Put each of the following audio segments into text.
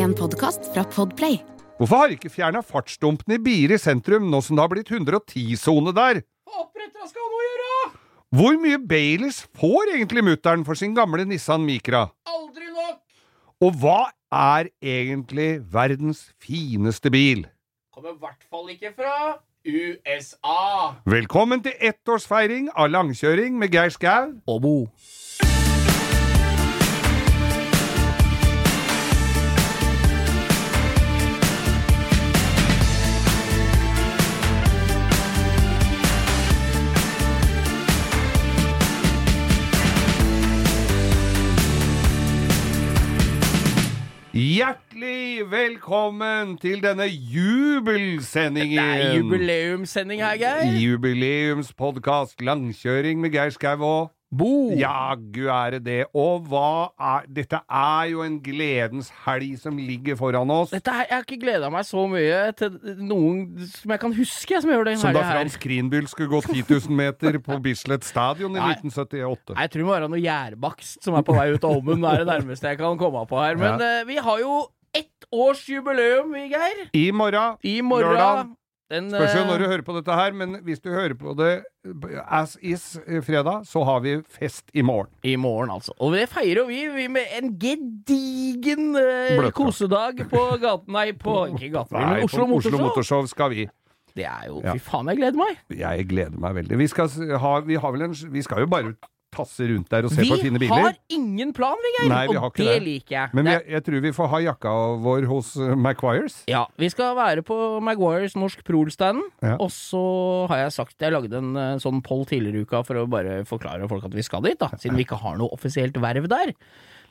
En podkast fra Podplay. Hvorfor har de ikke fjerna fartsdumpene i Bier i sentrum, nå som det har blitt 110-sone der? Oppretta skal han nå gjøre! Hvor mye Baileys får egentlig mutter'n for sin gamle Nissan Micra? Aldri nok! Og hva er egentlig verdens fineste bil? Kommer i hvert fall ikke fra USA. Velkommen til ettårsfeiring av langkjøring med Geir Skau. Og Bo. Hjertelig velkommen til denne jubelsendingen. Det er jubileumssending her, Geir. Jubileumspodkast Langkjøring med Geir Skau og Bo. Jaggu er det det. Og hva er Dette er jo en gledens helg som ligger foran oss. Dette her, Jeg har ikke gleda meg så mye til noen som jeg kan huske, som gjør det Som da. Frans Krinbyl skulle gå 10 000 meter på Bislett Stadion i Nei. 1978. Nei, Jeg tror det må være noe gjærbakst som er på vei ut av ovnen. Det er det nærmeste jeg kan komme på her. Men eh, vi har jo ett års jubileum, vi, Geir. I morgen I morgen. Lørdag. Den, Spørs jo eh, når du hører på dette her, men hvis du hører på det as is eh, fredag, så har vi fest i morgen. I morgen, altså. Og det feirer vi, vi med en gedigen uh, kosedag på gaten Nei, på ikke gaten, men Oslo på Oslo Motorshow. Motorshow skal vi. Det er jo Ja. Fy faen, jeg gleder meg. Jeg gleder meg veldig. Vi skal, ha, vi har vel en, vi skal jo bare tasse rundt der og se på fine biler. Vi har ingen plan, vi, Geir. Vi og det, det. liker jeg. Men jeg, jeg tror vi får ha jakka vår hos uh, Maguires. Ja, vi skal være på Maguires Norsk Prol-standen. Ja. Og så har jeg sagt Jeg lagde en uh, sånn poll tidligere i uka for å bare forklare folk at vi skal dit, da. Siden vi ikke har noe offisielt verv der.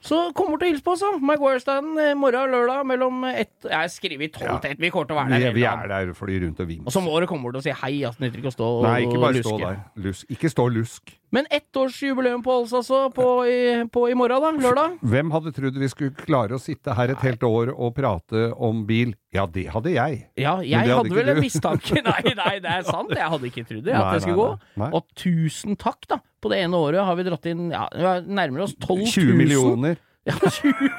Så kom bort og hils på oss, da. Maguire-standen eh, morgen og lørdag mellom ett Jeg har skrevet tolv til ett. Vi kommer til å være Vi, der vi hele er der og flyr rundt og Og så må dere komme bort og si hei. Altså, nytter ikke å stå og luske. Nei, ikke bare stå der. Lusk. ikke stå og lusk. Men ettårsjubileum på oss, altså. På i, på i morgen, da. Lørdag. Hvem hadde trodd vi skulle klare å sitte her et helt år og prate om bil? Ja, det hadde jeg. Ja, jeg hadde vel en mistanke. Nei, nei, det er sant. Jeg hadde ikke trodd det, at Nei, det skulle nei, gå. nei, nei. Og tusen takk, da. På det ene året har vi dratt inn ja, vi nærmer oss 12 000. 20 millioner. Ja, 20,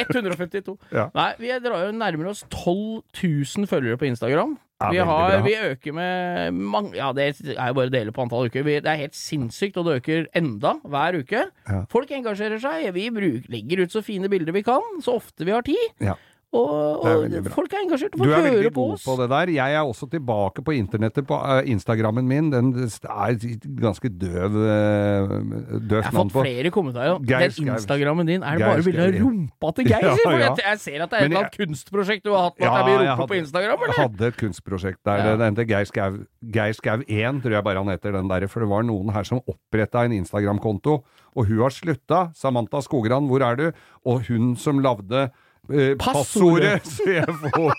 152. Ja. Nei, vi drar jo nærmere oss 12 000 følgere på Instagram. Ja, vi, har, vi øker med mange Ja, det er jo bare å dele på antall uker. Vi, det er helt sinnssykt, og det øker enda hver uke. Folk engasjerer seg. Vi bruk, legger ut så fine bilder vi kan, så ofte vi har tid. Ja. Og, er og folk er engasjert oss. Du er veldig god på det der. Jeg er også tilbake på internettet på eh, Instagrammen min. Den er ganske døv, uh, døvt Jeg har fått flere kommentarer. Geir Den Instagrammen din, er det Geir bare bilde av ja. rumpa til Geir? Ja, ja. jeg, jeg ser at det er et eller annet kunstprosjekt du har hatt med at det blir rumpe på Instagram, jeg hadde et kunstprosjekt der. Ja. Det endte Geir Skau Geir Skau 1, tror jeg bare han heter den der. For det var noen her som oppretta en Instagram-konto, og hun har slutta. Samantha Skogran, hvor er du? Og hun som lagde eh, Passordet. så jeg får,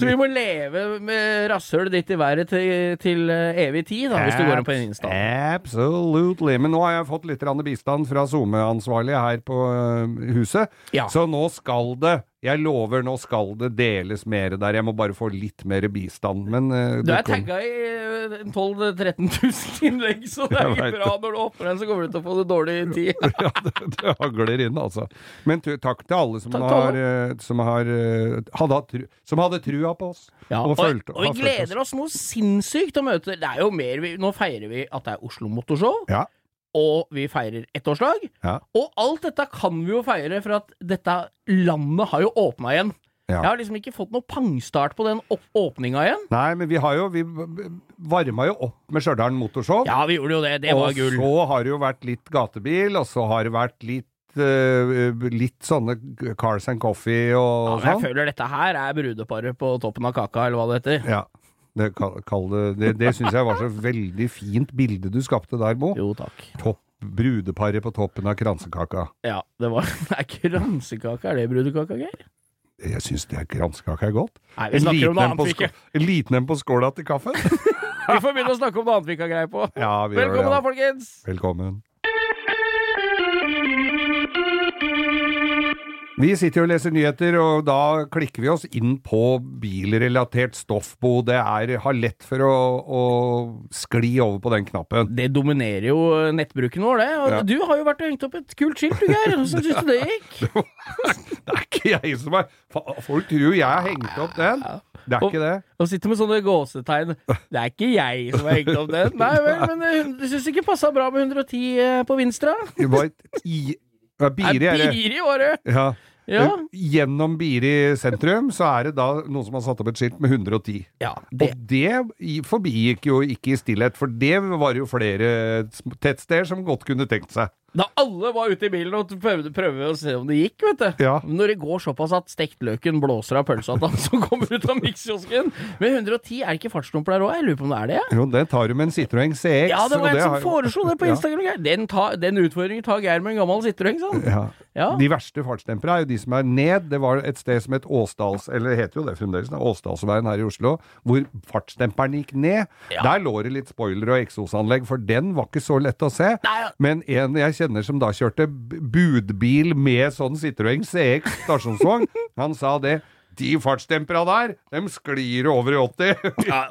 så vi må leve med rasshølet ditt i været til, til eh, evig tid, da, hvis du går inn på en Insta. Absolutely. Men nå har jeg fått litt bistand fra SoMe-ansvarlig her på øh, huset. Ja. Så nå skal det Jeg lover, nå skal det deles mer der. Jeg må bare få litt mer bistand. Men uh, Du er tagga i eh, 12 000-13 000 innlegg, så det er ikke bra når du åpner den, så kommer du til å få det dårlig tid. ja, det, det hagler inn, altså. Men takk til alle som har, øh, som, har øh, hadde, tru, som hadde trua på oss. Ja, og, og, følte- og vi gleder oss noe sinnssykt å møte Det er jo mer vi, Nå feirer vi at det er Oslo Motorshow, Ja. Og vi feirer ettårslag. Ja. Og alt dette kan vi jo feire, for at dette landet har jo åpna igjen. Ja. Jeg har liksom ikke fått noe pangstart på den åpninga igjen. Nei, men vi har jo Vi varma jo opp med Stjørdal Motorshow. Ja, vi gjorde jo det. Det var gull. Og så har det jo vært litt gatebil, og så har det vært litt eh, litt sånne Cars and Coffee Ja, og men jeg sånn. føler dette her er brudeparet på toppen av kaka, eller hva det heter. Ja. Det, det det, det syns jeg var så veldig fint bilde du skapte der, Bo. Jo, takk. Topp brudeparet på toppen av kransekaka. Ja, det var er kransekaka, er det brudekaka, Geir? Jeg syns det er kransekake er godt. Nei, vi snakker om noe annet vi ikke en liten en på skåla til kaffen. Vi får begynne å snakke om noe annet vi ikke har greie på. Ja, Velkommen da, folkens! Velkommen. Vi sitter jo og leser nyheter, og da klikker vi oss inn på bilrelatert stoffbo. Det er, har lett for å, å skli over på den knappen. Det dominerer jo nettbruken vår, det. Og Ja. du har jo vært og hengt opp et kult skilt, du, Geir. Hvordan syns du det gikk? Det er ikke jeg som er Folk tror jo jeg har hengt opp den. Det er Og- ikke det. Og sitter med sånne gåsetegn. Det er ikke jeg som har hengt opp den. Nei vel, men eh, du syns ikke passa bra med 110 eh, på Vinstra? Det var et i, Biri er det. Biri var det. Ja. Ja. Gjennom Biri sentrum så er det da noen som har satt opp et skilt med 110. ja det, Og det forbigikk jo ikke i stillhet, for det var jo flere tettsteder som godt kunne tenkt seg. Da alle var ute i bilen og prøvde, prøvde å se om det gikk, vet du. Ja. Når det går såpass at stektløken blåser av pølsa til han som kommer ut av mikskiosken. Med 110 er det ikke fartsdumper der òg? Jeg lurer på om det er det? Jo, det tar du med en Citroën CX. Ja, det var en som har- foreslo det på Instagram. Ja. Den, ta, den utfordringen tar Geir med en gammel Citroën, sånn. Ja. De verste fartsdempere er jo de som er ned. Det var et sted som het Åsdals, eller det heter jo det fremdeles, da, Åsdalsveien her i Oslo, hvor fartsdemperen gikk ned. Der lå det litt spoiler og eksosanlegg, for den var ikke så lett å se. Nei. Men en jeg kjenner som da kjørte budbil med sånn Citroën CX stasjonsvogn, han sa det. De fartsdempera der, dem sklir over i 80. Ja,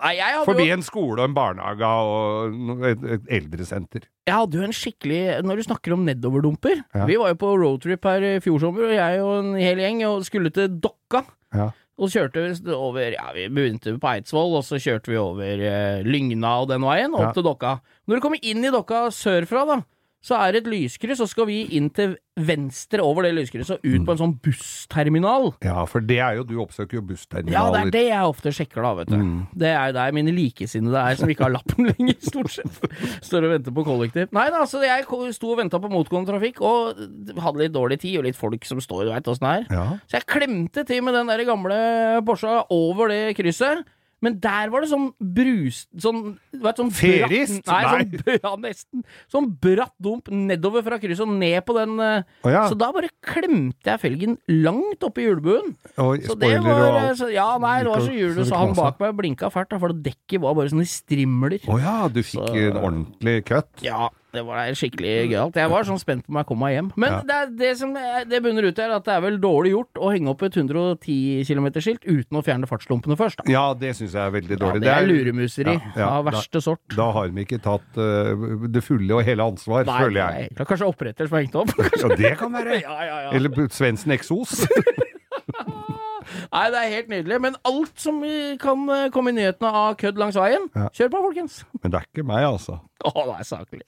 Forbi en skole og en barnehage og et, et eldresenter. Jeg hadde jo en skikkelig Når du snakker om nedoverdumper Ja. Vi var jo på roadtrip her i fjor sommer, og jeg og en hel gjeng og skulle til Dokka. Ja. Og kjørte vi over Ja, vi begynte på Eidsvoll, og så kjørte vi over eh, Lygna og den veien, opp Ja. til Dokka. Når du kommer inn i Dokka sørfra, da, så er det et lyskryss, så skal vi inn til venstre over det lyskrysset og ut på en sånn bussterminal. ja, for det er jo Du oppsøker jo Ja, det er det jeg ofte sjekker, da, vet du. Mm. Det er jo der mine likesinnede er, som ikke har lappen lenger, stort sett. Står og venter på kollektiv. Nei da, altså, jeg sto og venta på motgående trafikk, og hadde litt dårlig tid, og litt folk som står, du veit åssen det er. Ja. Så jeg klemte til med den der gamle Porscha over det krysset. Men der var det sånn brus... Sånn, vet, sånn Ferist? Bratt, nei, Nei. sånn, ja, nesten. Sånn bratt dump nedover fra krysset og ned på den. Oh, ja. Så da bare klemte jeg felgen langt oppi hjulbuen. Oh, Så det var, så, Ja, nei, det var så hjulet, så han bak meg blinka fælt, for dekket var bare sånne strimler. Å ja, du fikk Så- en ordentlig cut. Ja, det var skikkelig gøyalt. Jeg var sånn spent på om jeg kom meg hjem. Men Ja. det, det som det bunner ut i, er at det er vel dårlig gjort å henge opp et 110 km-skilt uten å fjerne fartslumpene først. Da. Ja, det syns jeg er veldig Ja, dårlig. det er luremuseri Ja, ja, av verste sort. Da, da har de ikke tatt uh, det fulle og hele ansvar, Nei, føler nei, jeg. er kanskje oppretter som har hengt opp. Ja, det kan være. ja, ja, ja. Eller Svendsen Eksos. Nei, det er helt nydelig. Men alt som kan eh, komme i nyhetene av kødd langs veien, Ja. kjør på, folkens. Men det er ikke meg, altså. Å, det er saklig.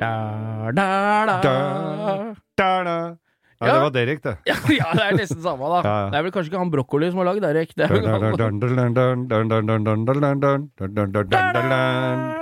Da, da. Da, da, da. Nei, Ja. det var Derek, det. Ja, ja, det er nesten samme, da. Ja, ja. Det er vel kanskje ikke han brokkoli som har lagd Derek. Det er vel Nei,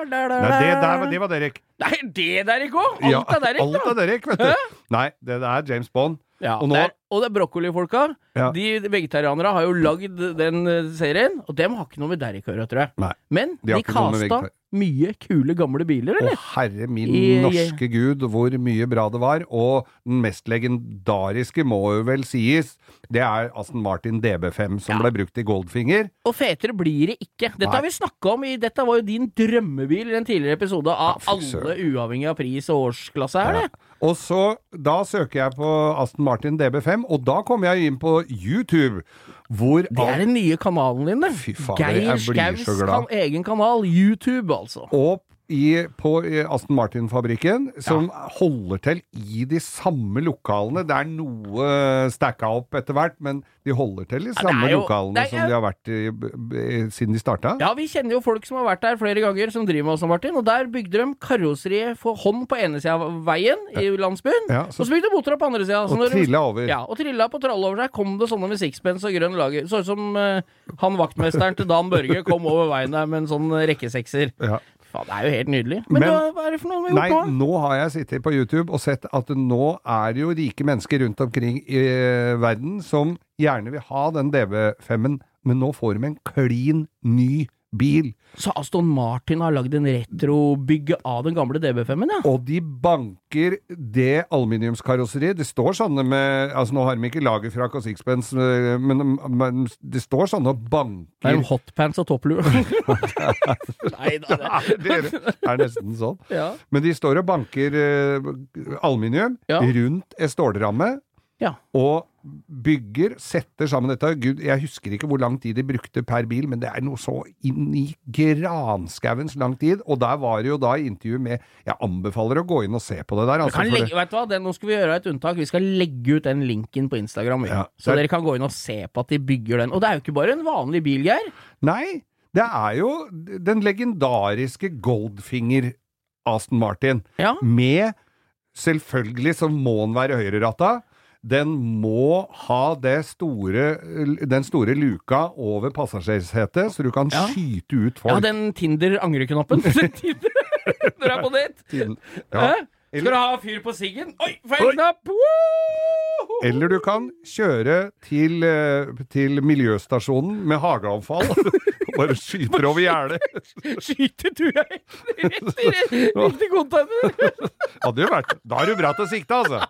det, der, var- det var Derek. Nei, det Derek òg! Alt er Derek, alt er Derek, vet du. Nei, det er James Bond. Ja, Og nå- det er, og det er brokkolifolka. Ja. De vegetarianere har jo lagd den eh, serien, og dem har ikke noe med Derrick å gjøre, tror jeg. Nei. Men De de vegetar- mye kule, gamle biler, Å, eller? herre min I- norske gud, hvor mye bra det var. Og den mest legendariske må jo vel sies, det er Aston Martin DB5 som Ja. ble brukt i Goldfinger. Og fetere blir det ikke. Dette Nei. har vi snakka om i Dette var jo din drømmebil i en tidligere episode av Ja, alle, uavhengig av pris og årsklasse, er det? Og så, da søker jeg på Aston Martin DB5, og da kommer jeg inn på YouTube, hvor Det er den nye kanalen din, det. Fy faen, Geir Skaus kan, egen kanal. YouTube, altså. Og i, på Aston Martin-fabrikken, som holder til i de samme lokalene. Det er noe stacka opp etter hvert, men de holder til i samme jo- lokalene er- som de har vært i siden de starta. Ja, vi kjenner jo folk som har vært der flere ganger, som driver med Aston Martin, og der bygde de karosseriet for hånd på ene sida av veien i landsbyen, Ja, og så, så bygde de motorer på andre sida. og trilla over. Ja, og trilla på tralle over seg kom det sånne med sixpence og grønn lager. Sånn som uh, han vaktmesteren til Dan Børge kom over veien der med en sånn rekkesekser. Ja. Faen, det er jo helt nydelig. Men, Men- hva, hva er det for noe vi har Nei, gjort nå? nå har jeg sittet på YouTube og sett at nå er det jo rike mennesker rundt omkring i eh, verden som gjerne vil ha den DB5-en, men nå får de en klin ny bil. Så Aston Martin har lagd en retrobygge av den gamle DB5-en, ja? Og de banker det aluminiumskarosseriet. Det står sånne med Altså, nå har de ikke lagerfrakk og sixpence, eh, men, men det står sånne og banker Det er jo hotpants og topplue. Nei da. Det er, det er nesten sånn. Ja. Men de står og banker eh, aluminium Ja. rundt en stålramme. ja. Og bygger, setter sammen dette. Gud, jeg husker ikke hvor lang tid de brukte per bil, men det er noe så inn i granskauens lang tid. Og der var det jo da intervju med Jeg anbefaler å gå inn og se på det der. Altså, legge, vet du hva? Det, nå skal vi gjøre et unntak. Vi skal legge ut den linken på Instagram. Ja. Så dere kan gå inn og se på at de bygger den. Og det er jo ikke bare en vanlig bil, Geir. Nei, det er jo den legendariske Goldfinger Aston Martin. Ja. Med Selvfølgelig så må den være høyreratta. Den må ha det store, den store luka over passasjersetet, så du kan Ja. skyte ut folk. ja, den Tinder-angreknappen. Når du er på nett. Ja. Skal du ha fyr på siggen? Oi, feil knapp! Eller du kan kjøre til, eh, til miljøstasjonen med hageavfall. Bare skyter over gjerdet. Skyter du deg rett i container? Hadde jo vært Da er du bra til å sikte, altså.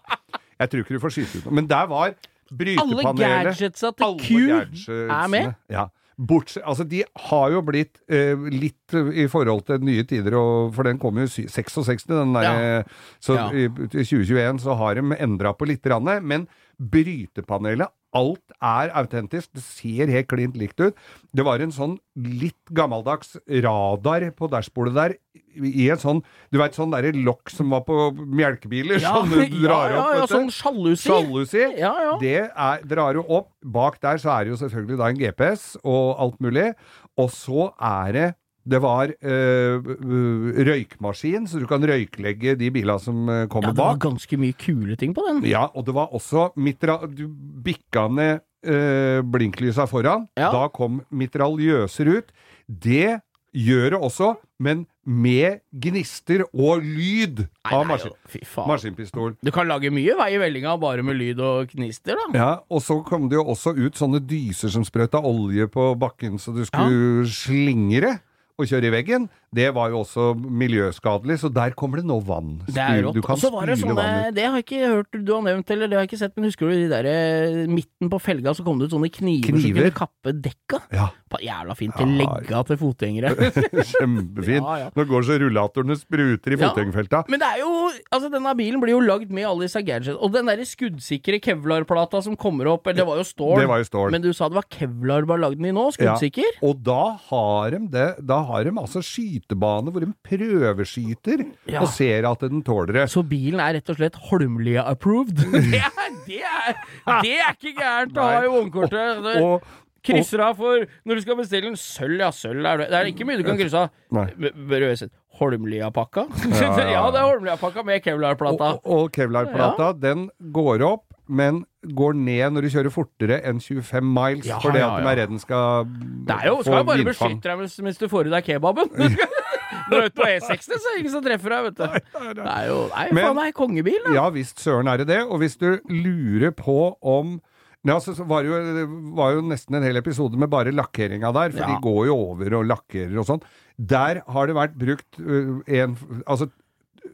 Jeg tror ikke du får skyte ut noe. Men der var Alle brytepanelet gadgetsa til Alle Q er med. Ja. Bortsett, altså de har jo blitt eh, litt i forhold til nye tider, og, for den kom jo i 66, den der, Ja. så Ja. i, i 2021 så har de endra på litt, grann. men brytepanelet Alt er autentisk, det ser helt klint likt ut. Det var en sånn litt gammeldags radar på dashbordet der, i en sånn Du veit sånn derre lokk som var på melkebiler, Ja, sånn du drar ja, opp, ja, vet du. sånn sjalusi. Sjalusi. Ja, ja. Det er, drar jo opp. Bak der så er det jo selvfølgelig da en GPS og alt mulig. Og så er det det var øh, røykmaskin, så du kan røyklegge de bilene som kommer bak. Ja, det var bak. ganske mye kule ting på den. Ja, og det var også mitra Du bikka ned øh, blinklysa foran. Ja. Da kom mitraljøser ut. Det gjør det også, men med gnister og lyd Nei, av nei, maskin, faen. maskinpistol. Du kan lage mye vei i vellinga bare med lyd og gnister, da. Ja, og så kom det jo også ut sånne dyser som sprøyta olje på bakken så du skulle slingre og kjøre i veggen. Det var jo også miljøskadelig, så der kommer det nå vann. Det er rått. Du kan var det spyle vann ut. Det har jeg ikke hørt du har nevnt, eller det har jeg ikke sett, men husker du de der eh, midten på felga så kom det ut sånne kniver, som kunne kappe dekka? Ja, Jævla fint til Ja. legga til fotgjengere. kjempefint. Ja, ja. Nå går så rullatorene spruter i Ja. fotgjengerfelta. Men det er jo Altså, denne bilen blir jo lagd med alle disse gadgets. Og den derre skuddsikre kevlarplata som kommer opp, eller det var jo stål. Det var jo stål. Men du sa det var kevlar bare lagd den i nå? Skuddsikker? Og da har de det Da har de altså skytebane hvor de prøveskyter Ja. og ser at den tåler det. Så bilen er rett og slett Holmlia-approved? det, det, det er ikke gærent å ha i vognkortet! Og, Krysser av for når du skal bestille en sølv, ja, sølv er det. Det er ikke mye du kan krysse av. Holmlia-pakka? Ja, det er Holmlia-pakka med kevlarplata. Og, og kevlarplata, den går opp, men går ned når du kjører fortere enn 25 miles, Ja, fordi ja, at de ja. er redd den skal Det er jo, skal jo bare vindfang. beskytte deg mens, du får i deg kebaben. Når du er ute på E60, så er det ingen som treffer deg, vet du. Det er jo Nei, Men- faen meg kongebil, da. Ja visst søren er det det, og hvis du lurer på om ja, så så var jo, det var jo nesten en hel episode med bare lakkeringa der, for Ja. de går jo over og lakkerer og sånn. Der har det vært brukt uh, en Altså,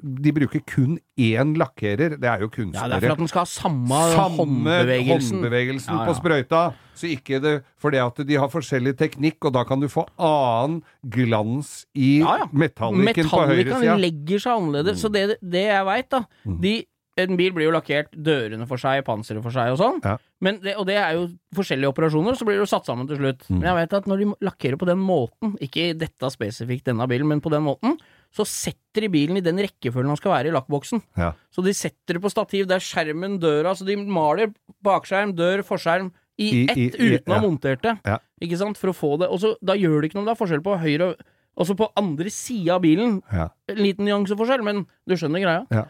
de bruker kun én lakkerer. Det er jo kunstnere. Ja, det er for at den skal ha samme, Samme håndbevegelsen. håndbevegelsen Ja, ja. på sprøyta. Så ikke det Fordi at de har forskjellig teknikk, og da kan du få annen glans i Ja, ja. metalliken på høyresida. høyresida. legger seg annerledes. Så det, det jeg veit, da Mm. de, En bil blir jo lakkert dørene for seg, panseret for seg og sånn. Det, og det er jo forskjellige operasjoner, så blir det jo satt sammen til slutt. Mm. Men jeg vet at når de lakkerer på den måten, ikke dette spesifikt denne bilen, men på den måten, så setter de bilen i den rekkefølgen han skal være i lakkboksen. Ja. Så de setter det på stativ det er skjermen, døra, så de maler bakskjerm, dør, forskjerm i I- ett i- i- uten å ha ja. montert det. Ja. Ikke sant? For å få det. Og så da gjør det ikke noe om det er forskjell på høyre og Altså på andre sida av bilen, Ja. en liten nyanseforskjell, men du skjønner greia. Ja.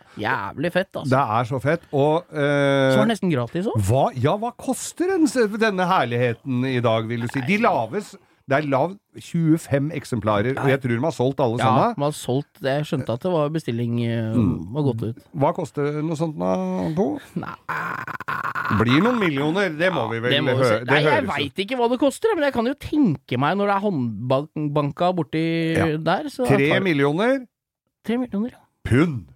Jævlig fett, altså. Det er så fett. Og eh, Så var det nesten gratis òg. ja, hva koster en, denne herligheten i dag, vil du si? De laves Det er lagd 25 eksemplarer, og jeg tror de har solgt alle Ja, sammen. man har solgt det. Jeg skjønte at det var bestilling eh, Mm. var gått ut. Hva koster noe sånt nå, Bo? Nei, Blir noen millioner, det må vi vel det må vi høre. Nei, jeg veit ikke hva det koster, men jeg kan jo tenke meg når det er håndbanka borti Ja. der. Tre tar- millioner tre millioner, ja. pund.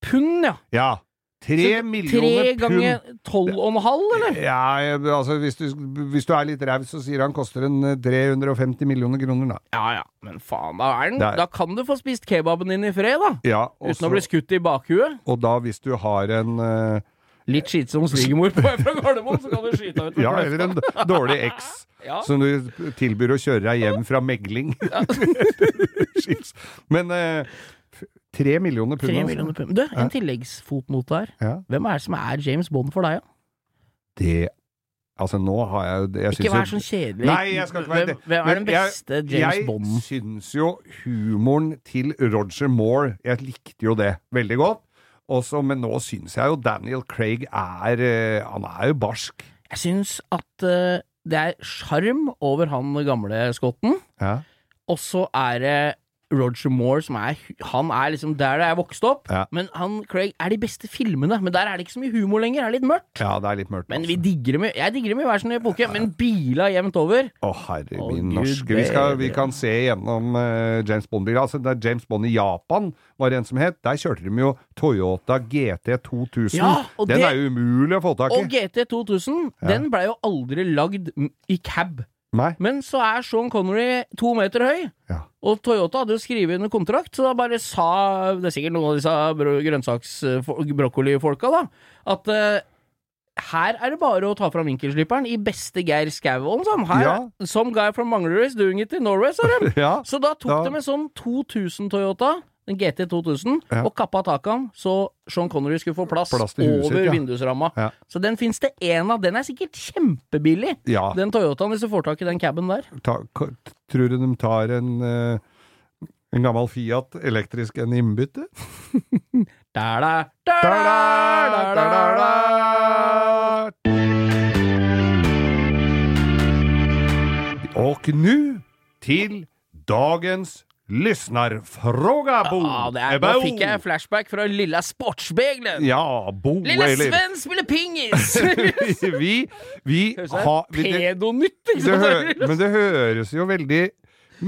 Pund, ja. Ja. Tre millioner pund Tre ganger tolv og en halv, eller? Ja, altså hvis du, hvis du er litt raus, så sier han koster en eh, 350 millioner kroner, da. Ja ja, men faen, da, er den, da kan du få spist kebaben din i fred, da. Ja, Uten å bli skutt i bakhuet. og da hvis du har en uh, Litt skitsom svigermor på fra Gardermoen, så kan du skyte henne ut Ja, eller en dårlig eks Ja. som du tilbyr å kjøre deg hjem fra megling. Ja. Men eh, f- tre millioner pund, Tre altså. millioner pund. Du, en tilleggsfotnote her. Ja. Hvem er det som er James Bond for deg, da? Det Altså, nå har jeg jeg Ikke vær sånn kjedelig. Nei, jeg skal ikke være det. hvem er den jeg- beste James jeg Bonden? syns jo humoren til Roger Moore Jeg likte jo det veldig godt. Også, men nå syns jeg jo Daniel Craig er eh, Han er jo barsk. Jeg syns at eh, det er sjarm over han gamle skotten, Ja. og så er det Roger Moore som er Han er liksom der jeg vokste opp, Ja. men han Craig er de beste filmene. Men der er det ikke så mye humor lenger, det er litt mørkt. ja, det er litt mørkt. Men altså. vi digger dem Jeg digger dem i hver sin epoke, men bila jevnt over. Å, herre oh, min norske. Vi, skal, vi kan se gjennom uh, James Bond-biler. Altså, det er James Bond i Japan var det en som het. Der kjørte de jo Toyota GT 2000. Ja, Den det- er jo umulig å få tak i. Og. GT 2000, Ja. den blei jo aldri lagd i cab. Nei. Men så er Sean Connery to meter høy, Ja. og Toyota hadde jo skrevet under kontrakt, så da bare sa Det er sikkert noen av disse bro- grønnsaks-broccoli-folka, da, at uh, her er det bare å ta fram vinkelslipperen i beste Geir Skau-ånd, sånn. Her, Ja. Some guy from Manglerud is doing it in Norway, sa de. Ja. Så da tok ja. de en sånn 2000 Toyota, en GT 2000, Ja. og kappa taket så Sean Connery skulle få plass, Plass huset over sitt, ja. vindusramma. Ja. Så den fins det én av. Den er sikkert kjempebillig, den Toyotaen, hvis du får tak i den caben der. Ta, tror du de tar en eh, en gammel Fiat elektrisk en innbytte? Da, da, da, da, da, da, da. Og nå til dagens lyssnarfråga, Bo. Ja, det er, da fikk jeg flashback fra Lilla Sportsspegelen. Ja, Bo Lille Sven spiller pingis! vi, vi har Pedonytt, liksom. Men det høres jo veldig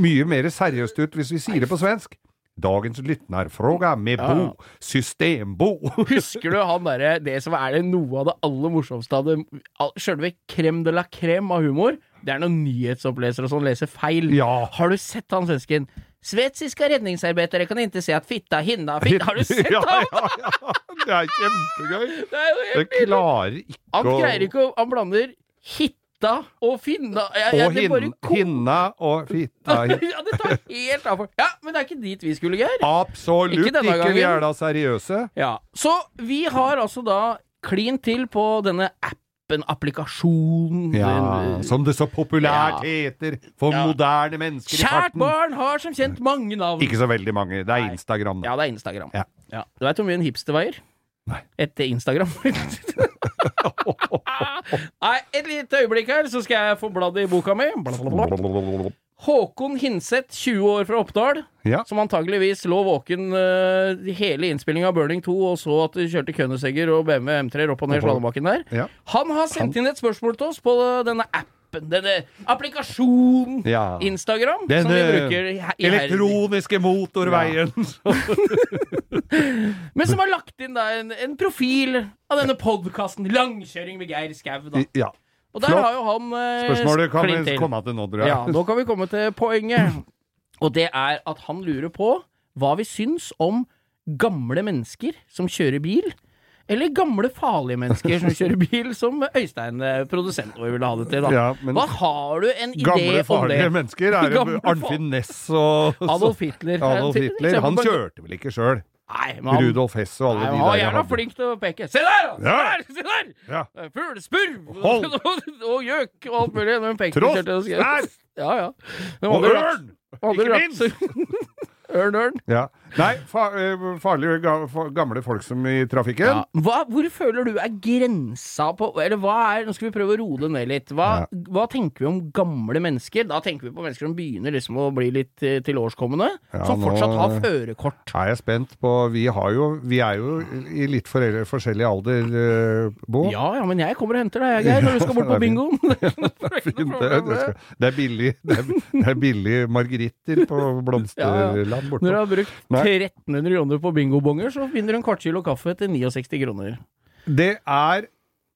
mye mer seriøst ut hvis vi sier det på svensk. Dagens lyttnarfråga med Ja. Bo. System-Bo. Husker du han derre Det som er det noe av det aller morsomste av det Sjølve crème de la crème av humor, det er når nyhetsoppleser og sånn leser feil. Ja. Har du sett han svensken? Sveitsiska redningsarbeidere kan ikke se at fitta hinna fitta Har du sett ja, ja, ja. Det er kjempegøy. Det er jo helt nydelig. klarer ikke å Han greier ikke å Han blander hitta og finna jeg, jeg, Og det hin, hinna og fitta ja, det tar helt av. for Ja, men det er ikke dit vi skulle, Geir. Absolutt Ikke ikke. Vi er da seriøse. Ja, Så vi har altså da klin til på denne appen, applikasjonen Ja, den- som det så populært Ja. heter for Ja. moderne mennesker i Kjært barn har som kjent mange navn. Ikke så veldig mange. Det er Nei. Instagram. Da. Ja, det er Instagram. Ja. Du veit hvor mye en hipster veier? Nei. Etter Instagram. Nei, et lite øyeblikk her, så skal jeg få bladd i boka mi. Håkon Hinseth, 20 år fra Oppdal, Ja. som antageligvis lå våken uh, hele innspillinga av Burning 2 og så at de kjørte Kønnesegger og BMW M3 opp og ned slalåmbakken der. Ja. Han har sendt inn et spørsmål til oss på denne appen, denne applikasjonen Ja. Instagram, Den som vi bruker i- i elektroniske motorveien. Men som har lagt inn da en, en profil av denne podkasten Langkjøring med Geir Skau. da. Ja. Og der Flott. har jo han eh, Spørsmålet kan vi til. komme til nå, tror jeg. Ja, nå kan vi komme til poenget. Og det er at han lurer på hva vi syns om gamle mennesker som kjører bil. Eller gamle, farlige mennesker som kjører bil, som Øystein, eh, produsent vår, ville ha det til. da. Ja, men Hva har du en idé om det? Gamle, farlige mennesker er jo Arnfinn Næss og Adolf Hitler. Adolf Hitler. Han kjørte vel ikke sjøl? Nei, man, Rudolf Hess og alle Nei, de han var der. jævla flink til å peke. Se der, Ja. der! Se der! Ja. Fuglespurv! Hold. og gjøk og alt mulig. Men pekte Tross der! Ja, ja. Og ørn! Ikke minst! Ørn, ørn. Ja. Nei, fa eh, farlige gamle folk som i trafikken. Ja. Hva, hvor føler du er grensa på Eller hva er Nå skal vi prøve å roe det ned litt. Hva, Ja. hva tenker vi om gamle mennesker? Da tenker vi på mennesker som begynner liksom å bli litt tilårskommende. tilårskomne. Ja, som fortsatt har førerkort. Er jeg spent på Vi, har jo, vi er jo i litt foreldre, forskjellig alder, uh, Bo. Ja ja, men jeg kommer og henter deg, Geir, når du skal bort på bingoen. Det, er billig, det, er, det er billig margeritter på Blomsterland borte. Når du har brukt. 1300 kroner på bingobonger, så finner du en kvart kilo kaffe til 69 kroner. Det er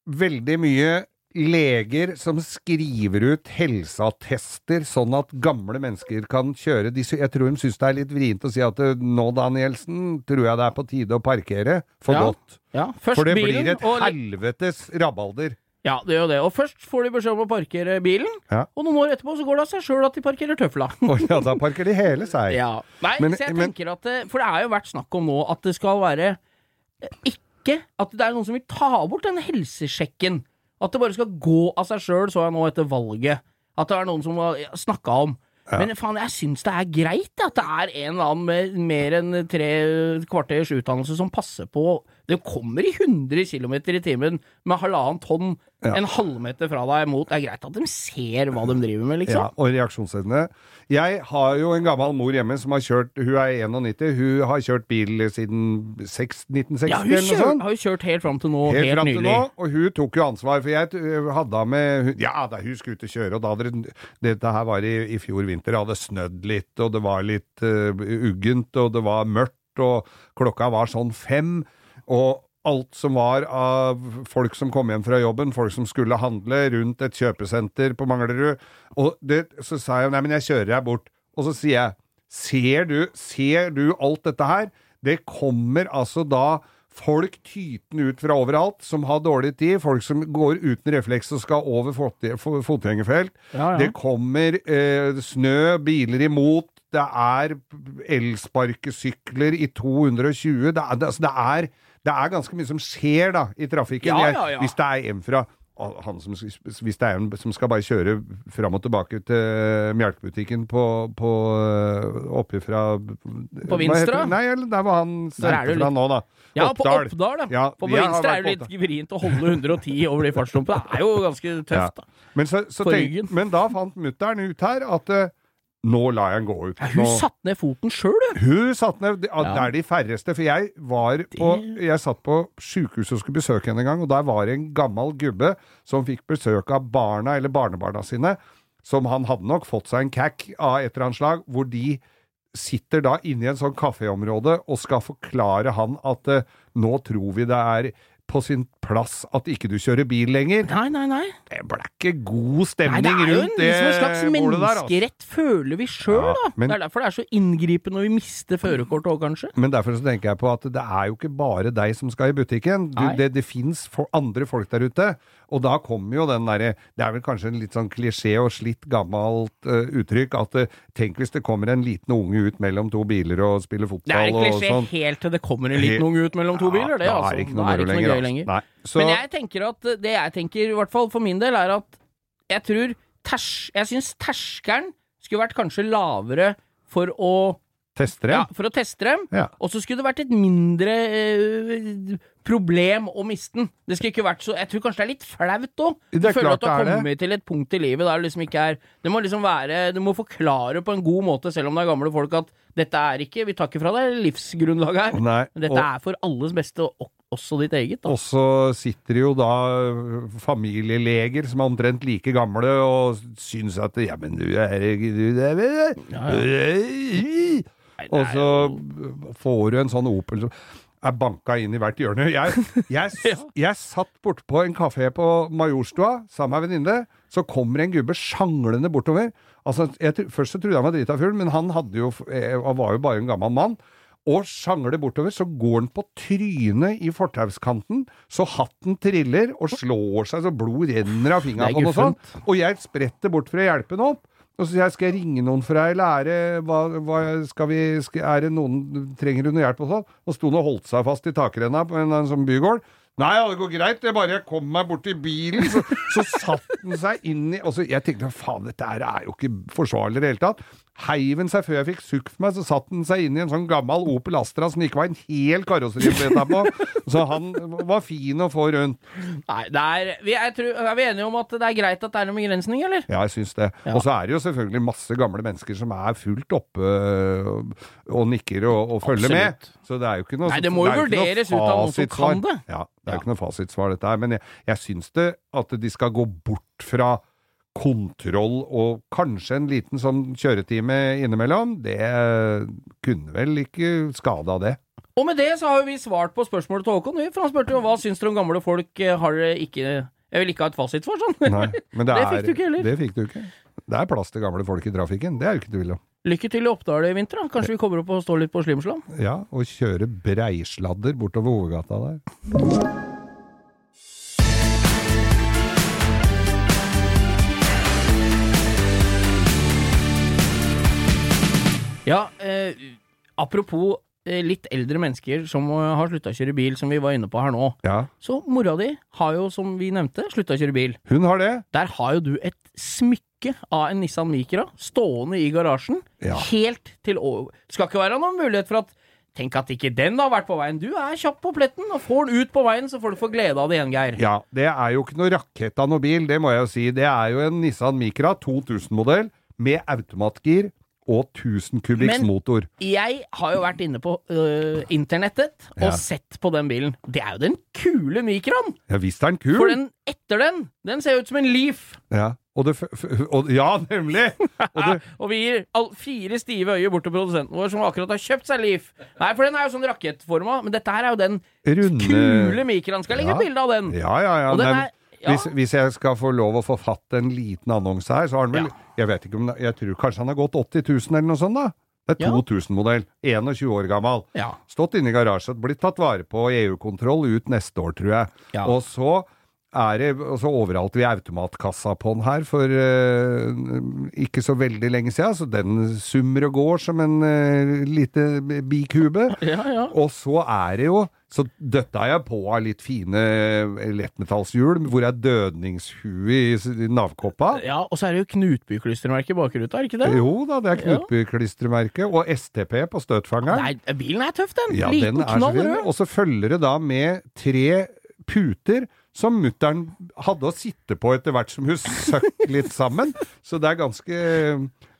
veldig mye leger som skriver ut helseattester, sånn at gamle mennesker kan kjøre. De, jeg tror de syns det er litt vrient å si at eh, nå, Danielsen, tror jeg det er på tide å parkere for Ja. godt. Ja, For det bilen, blir et helvetes rabalder. Ja, det gjør det. Og først får de beskjed om å parkere bilen, Ja. og noen år etterpå så går det av seg sjøl at de parkerer tøfla. oh, ja, da parker de hele seg. Ja. Nei, Men- så jeg men- tenker at det, For det er jo vært snakk om nå at det skal være eh, ikke At det er noen som vil ta bort den helsesjekken. At det bare skal gå av seg sjøl, så jeg nå etter valget. At det er noen som har snakka om. Men faen, jeg syns det er greit at det er en eller annen med mer enn tre kvarters utdannelse som passer på Det kommer i 100 km i timen med halvannen tonn Ja. en halvmeter fra deg mot. Det er greit at de ser hva de driver med, liksom. Ja, og reaksjonsevne. Jeg har jo en gammel mor hjemme som har kjørt Hun er 91, hun har kjørt bil siden 6, 1960 Ja, hun kjør, har jo kjørt helt fram til nå, Helt, helt, nylig. nå, og hun tok jo ansvar, for jeg øh, hadde henne med Ja, da hun skulle ut og kjøre, og da hadde det Dette her var i, i fjor vinter, det hadde snødd litt, og det var litt uh, uggent, og det var mørkt, og klokka var sånn fem, og alt som var av folk som kom hjem fra jobben, folk som skulle handle rundt et kjøpesenter på Manglerud, og det, så sa jeg nei, men jeg kjører deg bort, og så sier jeg ser du, ser du alt dette her? Det kommer altså da folk tytende ut fra overalt, som har dårlig tid, folk som går uten refleks og skal over fot fotgjengerfelt. Ja, ja. Det kommer eh, snø, biler imot, det er elsparkesykler i 220, det er, det, altså, det, er, det er ganske mye som skjer da, i trafikken. Ja, ja, ja. Hvis det er en fra han som, hvis det er en som skal bare kjøre fram og tilbake til melkebutikken på, på Oppe fra På Vinstra? Nei, eller der var han sendte fra nå, da. Ja, på Oppdal. da. ja. Ja, på vi har Venstre vært er det litt vrient å holde 110 over de fartsdumpene. Det er jo ganske tøft, da. Men, så, så tenk, men da fant mutter'n ut her at eh, nå lar jeg den gå ut. Ja, hun satte ned foten sjøl, du. Hun satt ned Ja. det er de færreste. For jeg var på Jeg satt på sjukehuset og skulle besøke henne en gang, og der var det en gammel gubbe som fikk besøk av barna eller barnebarna sine, som han hadde nok fått seg en cack av et eller annet slag, hvor de sitter da inne i en sånn kaféområde og skal forklare han at eh, nå tror vi det er på sin plass at ikke du kjører bil lenger. Nei, nei, nei. Det ble ikke god Nei, rundt det Det er jo en, slags menneskerett, altså. menneskerett, føler vi sjøl, Ja, da. men- Det er derfor det er så inngripende når vi mister førerkortet òg, kanskje. Men derfor så tenker jeg på at det er jo ikke bare deg som skal i butikken. Du, det det fins andre folk der ute. Og da kommer jo den derre Det er vel kanskje en litt sånn klisjé og slitt gammelt uh, uttrykk at uh, tenk hvis det kommer en liten unge ut mellom to biler og spiller fotball Det er en klisjé sånn. helt til det kommer en liten unge ut mellom to biler. Det, da altså. er det ikke noe moro lenger. Lenger. Nei. Så, Men jeg tenker at det jeg tenker, i hvert fall for min del, er at jeg tror ters, Jeg syns terskelen skulle vært kanskje lavere for å tester Ja, for å teste dem. Ja. Og så skulle det vært et mindre eh, problem å miste den. Det skulle ikke vært så Jeg tror kanskje det er litt flaut òg. Det Du er føler at du har kommet til et punkt i livet der det liksom ikke er Det må liksom være Du må forklare på en god måte, selv om det er gamle folk, at dette er ikke Vi tar ikke fra deg livsgrunnlaget her. Nei, Men dette og- er for alles beste, og også ditt eget. Da. Og så sitter jo da familieleger som er omtrent like gamle og syns at Ja, men du er du, er- Nei, det Og er så får du en sånn Opel som er banka inn i hvert hjørne. Jeg, jeg, jeg satt bortpå en kafé på Majorstua sammen med ei venninne. Så kommer en gubbe sjanglende bortover. Altså, jeg, først så trodde jeg han var drita full, men han jo, eh, han var jo bare en gammel mann. Og sjangler bortover, så går han på trynet i fortauskanten, så hatten triller og slår seg så blod renner av Det fingeren er på noe og sånn. Og jeg spretter bort for å hjelpe han opp. Og så sier jeg, skal jeg ringe noen for deg, lære, hva, hva skal vi, skal, er det noen, trenger du noe hjelp og sånn? Og sto han og holdt seg fast i takrenna på en, en sånn bygård. Nei, ja, det går greit, det er bare jeg kom meg bort til bilen, så, så satt han seg inn i, og så, jeg tenkte, faen, dette er jo ikke forsvarlig i det hele tatt. Heiv den seg før jeg fikk sukk for meg, så satt den seg inn i en sånn gammel Opel Astra som det ikke var en hel karosseriplate på. Så han var fin å få rundt. Nei, det er, vi, er, tror, er vi enige om at det er greit at det er noen begrensning, eller? Ja, jeg syns det. Ja. Og så er det jo selvfølgelig masse gamle mennesker som er fullt oppe og, og nikker og, og følger Absolutt. med. Så det er jo ikke noe Nei, det må jo er vurderes ut av noen som kan det. Ja, det er jo Ja. ikke noe fasitsvar, dette her. Men jeg, jeg syns det at de skal gå bort fra kontroll og kanskje en liten sånn kjøretime innimellom, det kunne vel ikke skada det. Og med det så har vi svart på spørsmålet til Håkon, for han spurte jo hva syns dere om gamle folk eh, har dere ikke Jeg vil ikke ha et fasit for sånn. Nei, men det, Det er, fikk du ikke heller. Det fikk du ikke. Det er plass til gamle folk i trafikken, det er jo ikke tvil om. Lykke til i Oppdal i vinter, da. Kanskje vi kommer opp og står litt på Slimsland? Ja, og kjøre breisladder bortover hovedgata der. Ja, eh, apropos eh, litt eldre mennesker som eh, har slutta å kjøre bil, som vi var inne på her nå. Ja, Så mora di har jo, som vi nevnte, slutta å kjøre bil. hun har det. Der har jo du et smykke av en Nissan Micra stående i garasjen, Ja. helt til over... Skal ikke være noen mulighet for at Tenk at ikke den har vært på veien. Du er kjapp på pletten, og får den ut på veien, så får du få glede av det igjen, Geir. Ja, det er jo ikke noe rakett av noe bil, det må jeg jo si. Det er jo en Nissan Micra 2000-modell med automatgir og 1000 kubikks Men- motor. Jeg har jo vært inne på øh, internettet og Ja. sett på den bilen. Det er jo den kule Micraen! Ja visst er den kul! For den etter den, den ser ut som en Leaf. Ja, og det, og, ja nemlig! Og det, Og vi gir all, fire stive øyer bort til produsenten vår, som akkurat har kjøpt seg Leaf. Nei, for den er jo sånn rakettforma, men dette her er jo den runde kule Micraen. Skal legge Ja. bilde av den. Ja, ja, ja. Og den er ja. hvis, hvis jeg skal få lov å forfatte en liten annonse her, så har han vel Ja. Jeg vet ikke om Jeg tror kanskje han har gått 80 000 eller noe sånt, da. Det er 2000-modell. 21 år gammel. Ja. Stått inne i garasjen, blitt tatt vare på EU-kontroll ut neste år, tror jeg. Og så er det, og så overhalte vi automatkassa på den her for uh, ikke så veldig lenge siden, så den summer og går som en uh, lite bikube. Ja, ja. Og så er det jo Så døtta jeg på av litt fine lettmetallshjul, hvor er dødningshue i, navkoppa. ja, og så er det jo Knutby-klistremerke i bakruta, er det ikke det? Jo da, det er Knutby-klistremerket. Og STP på støtfangeren. Nei, bilen er tøff, den. Ja, Liten, den knall rød. Og så følger det da med tre puter som mutter'n hadde å sitte på etter hvert som hun søkk litt sammen. Så det er ganske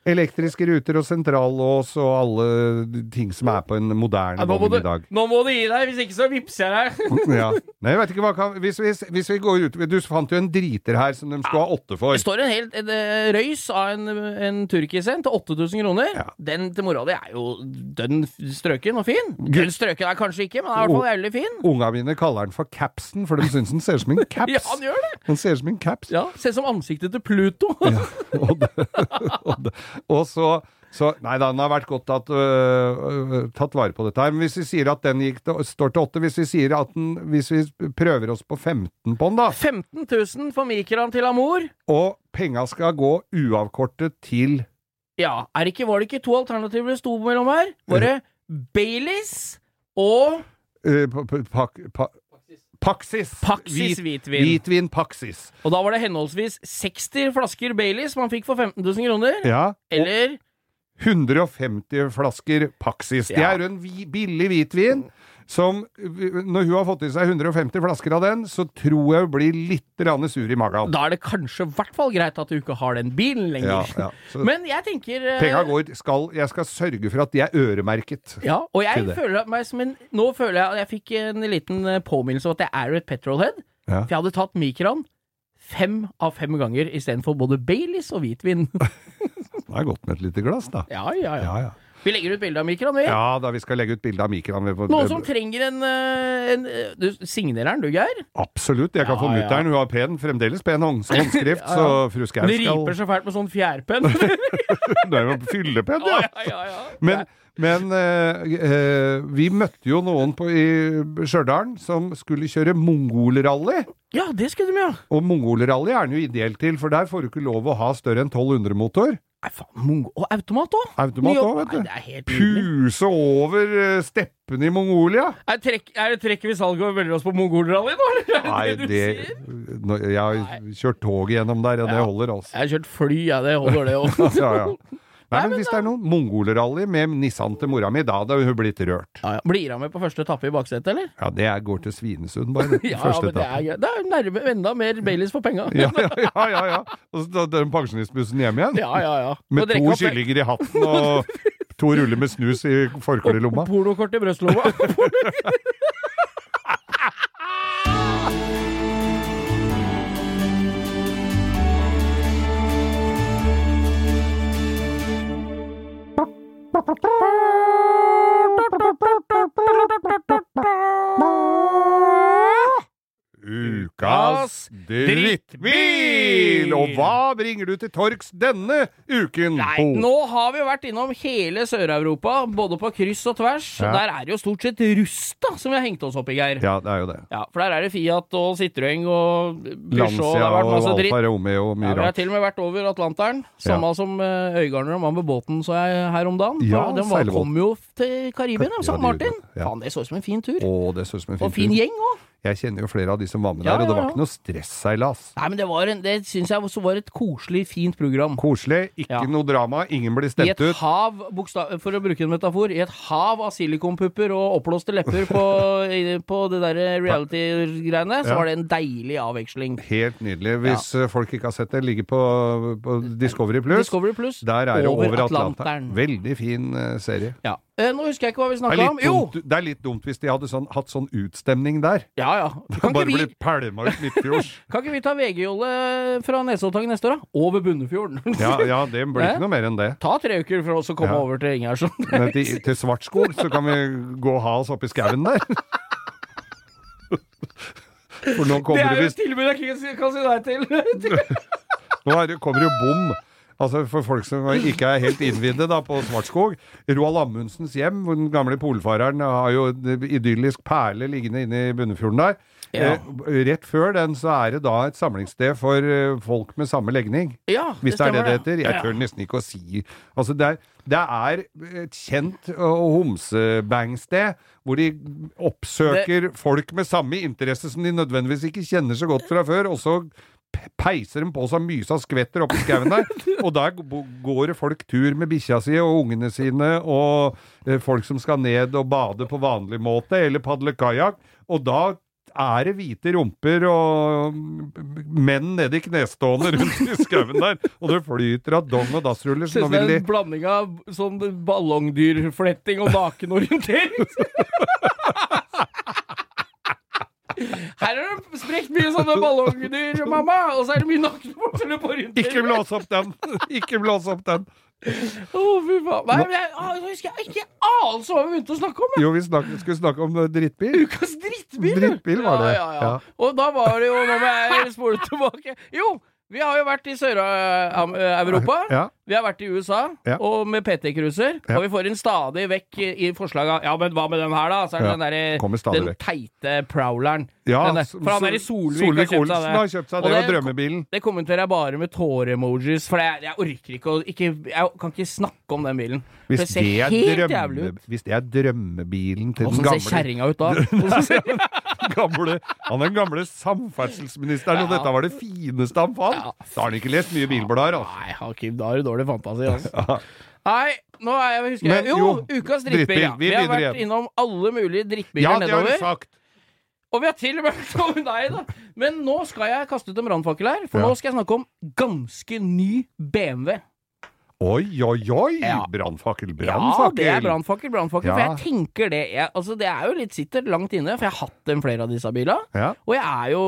elektriske ruter og sentrallås og alle ting som er på en moderne vogn i dag. nå må du gi deg, hvis ikke så vippser jeg deg. Ja. Nei, jeg vet ikke hva kan hvis, hvis, hvis vi går ut Du fant jo en driter her som de skulle ha åtte for. Det står en helt en, eh, røys av en, en turkis en til 8000 kroner. Ja. Den til mora di er jo dønn strøken og fin. Den strøken er kanskje ikke, men den er i hvert fall jævlig fin. Unga mine kaller den for capsen, for de syns den ser ut som en caps. Ja, han gjør det! Den ser ut som en caps. Ja, Ser ut som ansiktet til Pluto. og, det, og, det, og så, så Nei da, den har vært godt tatt, øh, øh, tatt vare på dette her. Men hvis vi sier at den til, står til 8, hvis vi sier at den Hvis vi prøver oss på 15 på den, da, 15 000 for mikroen til Amor. og penga skal gå uavkortet til Ja, er det ikke, var det ikke to alternativer det sto mellom her? Var det Baileys og øh, pa- pa- pak, pa, Paksis. Paksis Hvit- hvitvin. Hvitvin Paksis. Og da var det henholdsvis 60 flasker Baileys man fikk for 15 000 kroner, Ja. Eller 150 flasker Paksis. Det Ja. er jo en vi, billig hvitvin som Når hun har fått i seg 150 flasker av den, så tror jeg hun blir litt rann sur i magen. Da er det kanskje i hvert fall greit at du ikke har den bilen lenger. Ja, ja. Men jeg tenker eh, penga går skal, Jeg skal sørge for at de er øremerket. Ja, og jeg føler meg som en Nå føler jeg at jeg fikk en liten eh, påminnelse om at jeg er et petrolhead. Ja. For jeg hadde tatt mikroen fem av fem ganger istedenfor både Baileys og hvitvin. Det er godt med et lite glass, da. ja, ja, ja. Ja, ja. Vi legger ut bilde av mikroen, vi. Ja da, vi skal legge ut bilde av mikroen. Noen som trenger en, eh, en eh, Du signerer den, du, Geir? Absolutt. Jeg kan Ja, få ja. mutter'n. Hun har pen, fremdeles pen hånd- håndskrift, Ja, ja. så fru Skau Det skal riper så fælt med sånn fjærpenn. Det er jo fyllepenn, ja, ja! ja, ja, ja. Men, men eh, eh, vi møtte jo noen på, i Stjørdal som skulle kjøre mongolrally. ja, det skulle de, ja. Og mongolrally er den jo ideelt til, for der får du ikke lov å ha større enn 1200 motor. Nei, faen. Og automat òg! Automat òg, vet Nei, du. det er helt. Puse over eh, steppene i Mongolia. Er, trekk, er det trekker vi salget og velger oss på mongolrally nå, eller? Er Nei, det, det no, Jeg har kjørt tog igjennom der, og det Ja. holder, altså. Jeg har kjørt fly, ja, det holder det òg. Ja, ja. Nei, men hvis det er noen mongolerally med Nissan til mora mi, da hadde hun blitt rørt. Ja, ja. Blir han med på første etappe i baksetet, eller? Ja, det er, går til Svinesund, bare. Ja, første men det er, gøy. det er nærme, enda mer Baileys for penga. Ja, ja, ja, ja. Og så tar den pensjonistbussen hjem igjen. ja, ja. ja. Med to opp- kyllinger i hatten og to ruller med snus i forkledelomma. Og pornokort i brystlomma. Ukas drittbil! Og hva bringer du til torgs denne uken, Nei, Bo? nå har vi vært innom hele Sør-Europa, både på kryss og tvers. Ja. Der er det jo stort sett rust da, som vi har hengt oss opp i, Geir. Ja, det er jo det. Ja, for der er det Fiat og Citroën og Peugeot. Lancia har og. Alfa Romeo og Ja, vi har til og med vært over Atlanteren. Samme som uh, Øygarden og mann med båten så jeg her om dagen. Ja, den var, kom jo til Karibien, Ja, San Martin. Ja. Faen, det så ut som en fin tur. Å, det så ut som en fin og fin tur. gjeng òg. Jeg kjenner jo flere av de som var med Ja, der, og det ja, var ikke noe stresseilas. Nei, men det, var en, det syns jeg også var et koselig, fint program. Koselig, ikke Ja. noe drama, ingen blir I stemt et ut. hav, bokstav, for å bruke en metafor, i et hav av silikonpupper og oppblåste lepper på, i- på det der reality-greiene, så Ja. var det en deilig avveksling. Helt nydelig. Hvis eh, folk ikke har sett det, ligger på, på Discovery Plus. Discovery Plus. Der er det Over. Atlanteren. Veldig fin eh, serie. Ja. Eh, nå husker jeg ikke hva vi Det snakka om. Jo! dumt, det er litt dumt hvis de hadde sånn, hatt sånn utstemning der. Ja, ja. Kan Bare vi, bli pælma ut midtfjords. kan ikke vi ta VG-Jolle fra Nesoddtangen neste år, da? Over Bunnefjorden. Ja, ja, det blir ikke noe mer enn det. Ta tre uker for oss å komme Ja. over til Ingjerdsen. Til, til Svartskog så kan vi gå og ha oss oppi skauen der. For nå Det kommer er jo et tilbud jeg ikke kan si nei til. Nå det, kommer jo bom. Altså For folk som ikke er helt innvidde da på Svartskog. Roald Amundsens hjem, hvor den gamle polfareren har jo en idyllisk perle liggende inne i Bunnefjorden der. Ja. Eh, rett før den så er det da et samlingssted for eh, folk med samme legning. Ja, Hvis det, er det det heter. Jeg tør nesten ikke å si Altså, det er, det er et kjent homsebangsted hvor de oppsøker folk med samme interesse som de nødvendigvis ikke kjenner så godt fra før, og så peiser de på så mysa skvetter oppi skauen der. Og der går det folk tur med bikkja si og ungene sine, og eh, folk som skal ned og bade på vanlig måte, eller padle kajakk. Og da er det hvite rumper og menn nede i knestående rundt i skauen der, og det flyter av dong og dassruller. Det Ser nå ut de en blanding av sånn ballongdyrfletting og nakenorientering. Her er det sprekt mye sånne ballongdyr, mamma, og så er det mye nakenorientering. Ikke blås opp den! Ikke blås opp den! Å, fy faen. Nei, men jeg, ah, jeg husker jeg ikke anelse hva vi begynte å snakke om. jeg. Jo, vi snak, skulle snakke om eh, drittbil. Ukas drittbil! Drittbil var det, Ja, ja, ja. ja. Og da var det jo Nå må jeg spole tilbake. Jo, vi har jo vært i Sør-Europa. Ja. Vi har vært i USA, Ja. og med PT-cruiser. Ja. Og vi får inn stadig vekk i forslaget. Ja, men hva med den her, da? Så er det den der, Den teite Prowleren. Ja, Den der- for han der i Solvik, Solvik, har Solvik-Olsen har kjøpt seg det, og det- drømmebilen. Det kommenterer jeg bare med tåre-emojis, for jeg, jeg orker ikke å ikke, Jeg kan ikke snakke om den bilen. Hvis det ser det, helt jævlig drømme, ut. hvis det er drømmebilen til den Åssen ser gamle, kjerringa ut da? Gamle Han den gamle samferdselsministeren, og dette var det fineste han fant! Ja. Da har han ikke lest mye bilblader, altså. Nei, Hakim, da har du dårlig fantasi, altså. Nei, nå er jeg, husker jeg Jo, jo, ukas drittbil. Ja. Vi har vært innom alle mulige drittbiler Ja, det har du sagt! Og vi har til og med vært over deg, da. Men nå skal jeg kaste ut en brannfakkel her, for Ja. nå skal jeg snakke om ganske ny BMW. Oi, oi, oi! Ja. Brannfakkel, Ja, det er brannfakkel, brannfakkel. For jeg tenker det jeg, Altså, det er jo litt sitter langt inne, for jeg har hatt en flere av disse bilene. Ja. Og jeg er jo,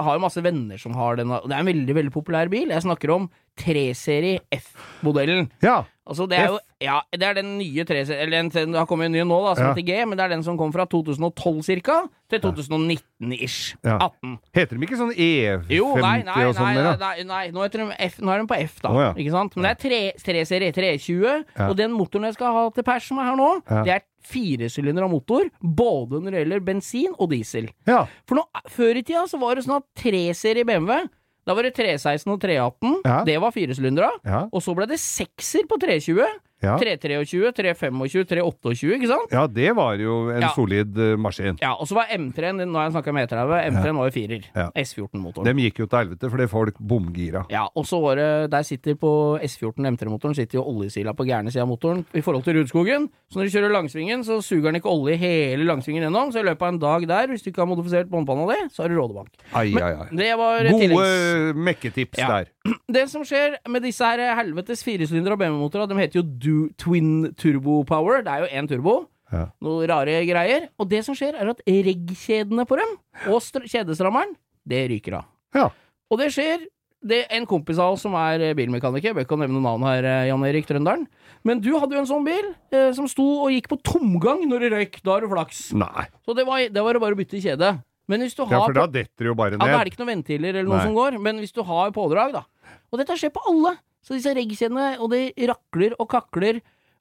har jo masse venner som har den. Det er en veldig veldig populær bil. Jeg snakker om 3-serie F-modellen. ja. Altså, det er jo Ja, det er den nye 3-serie Eller den, det har kommet en ny nå, da, som Ja. heter G, men det er den som kom fra 2012 ca. til 2019-ish. Ja. 18. Heter de ikke sånn E50 Jo, nei, nei, og sånn mer, da? nei, nei, nå, heter de F, nå er de på F, da. Oh. Ikke sant? Men det er 3-serie 320, Ja. og den motoren jeg skal ha til pers som er her nå, det er firesylindere motor, både når det gjelder bensin og diesel. Ja. For nå, før i tida så var det sånn at 3-serie BMW Da var det 316 og 318. Ja. Det var firesylindere. Ja. Og så ble det sekser på 320. Ja. 323, 325, 328, ikke sant? Ja, det var jo en Ja. solid eh, maskin. Ja, og så var M3-en, nå har jeg snakka med E30, M3-en var jo firer. Ja. S14-motoren. Dem gikk jo til helvete fordi folk bomgira. Ja, og så var det Der sitter på S14 M3-motoren sitter jo oljesila på gærne sida av motoren i forhold til Rudskogen. Så når du kjører langsvingen, så suger den ikke olje hele langsvingen gjennom. Så i løpet av en dag der, hvis du ikke har modifisert båndpanna di, så har du rådebank. Ai, ai, ai. det var Gode tilleggs... mekketips Ja. der. Det som skjer med disse her helvetes firesylindere BMW-motorer, de heter jo du, Twin Turbo Power. Det er jo én turbo. Ja. Noe rare greier. Og det som skjer, er at reg-kjedene på dem, og str kjedestrammeren, det ryker av. Ja. Og det skjer det er En kompis av oss som er bilmekaniker, bør ikke nevne navn her, eh, Jan Erik Trønderen, men du hadde jo en sånn bil eh, som sto og gikk på tomgang når det røyk. Da har du flaks. Nei. Så det var, det var bare å bytte kjede. Men hvis du har Ja, for da detter det jo bare ned. ja, Da er det ikke noen ventiler eller noe Nei. som går, men hvis du har pådrag, da. Og dette skjer på alle. Så disse reggkjedene, og de rakler og kakler.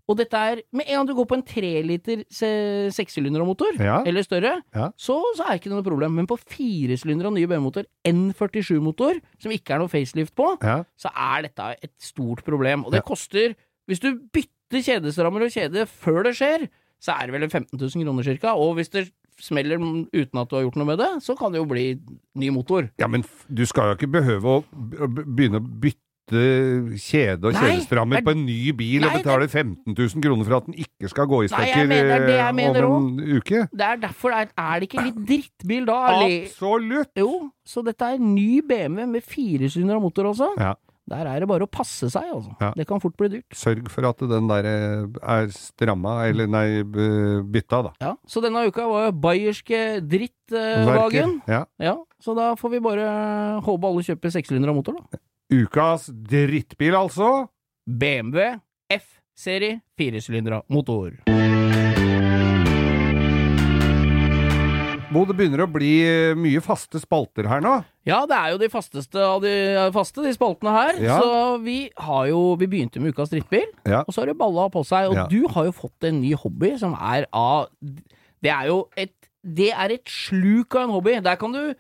Og dette er Med en gang du går på en treliter se- sekssylindermotor, Ja. eller større, Ja. så, så er det ikke noe problem. Men på firesylinder og nye BMW-motor, N47-motor, som ikke er noe facelift på, Ja. så er dette et stort problem. Og det koster Hvis du bytter kjedestrammer og kjede før det skjer, så er det vel 15 000 kroner cirka. Og hvis det smeller uten at du har gjort noe med det, så kan det jo bli ny motor. ja, men du skal jo ikke behøve å begynne å bytte kjede og Nei, kjedestrammer er- på en ny bil og betale 15 000 kroner for at den ikke skal gå i Nei, stykker er eh, om en uke. Det er derfor er, er det ikke litt drittbil da? Absolutt! Jo, så dette er ny BMW med firesylindere motor også. Ja. Der er det bare å passe seg, altså. Ja. Det kan fort bli dyrt. Sørg for at den der eh, er stramma, eller nei, bytta, da. Ja, Så denne uka var bayerske drittvagen. Ja. ja, så da får vi bare håpe alle kjøper sekssylindere motor, da. Ukas drittbil, altså. BMW F-serie firesylindra motor. Bo, det begynner å bli eh, mye faste spalter her nå. Ja, det er jo de fasteste av de faste, de spaltene her. Ja. Så vi har jo Vi begynte med ukas drittbil, Ja. og så har det balla på seg. Og Ja. du har jo fått en ny hobby som er av Det er jo et Det er et sluk av en hobby. Der kan du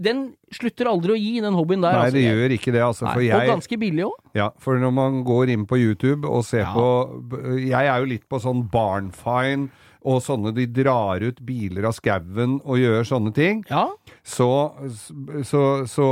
Den slutter aldri å gi, den hobbyen der. Nei, altså. det gjør ikke det, altså. Nei, For Og ganske billig òg. ja, for når man går inn på YouTube og ser Ja. på Jeg er jo litt på sånn Barnfine og sånne de drar ut biler av skauen og gjør sånne ting. Ja. Så, så, så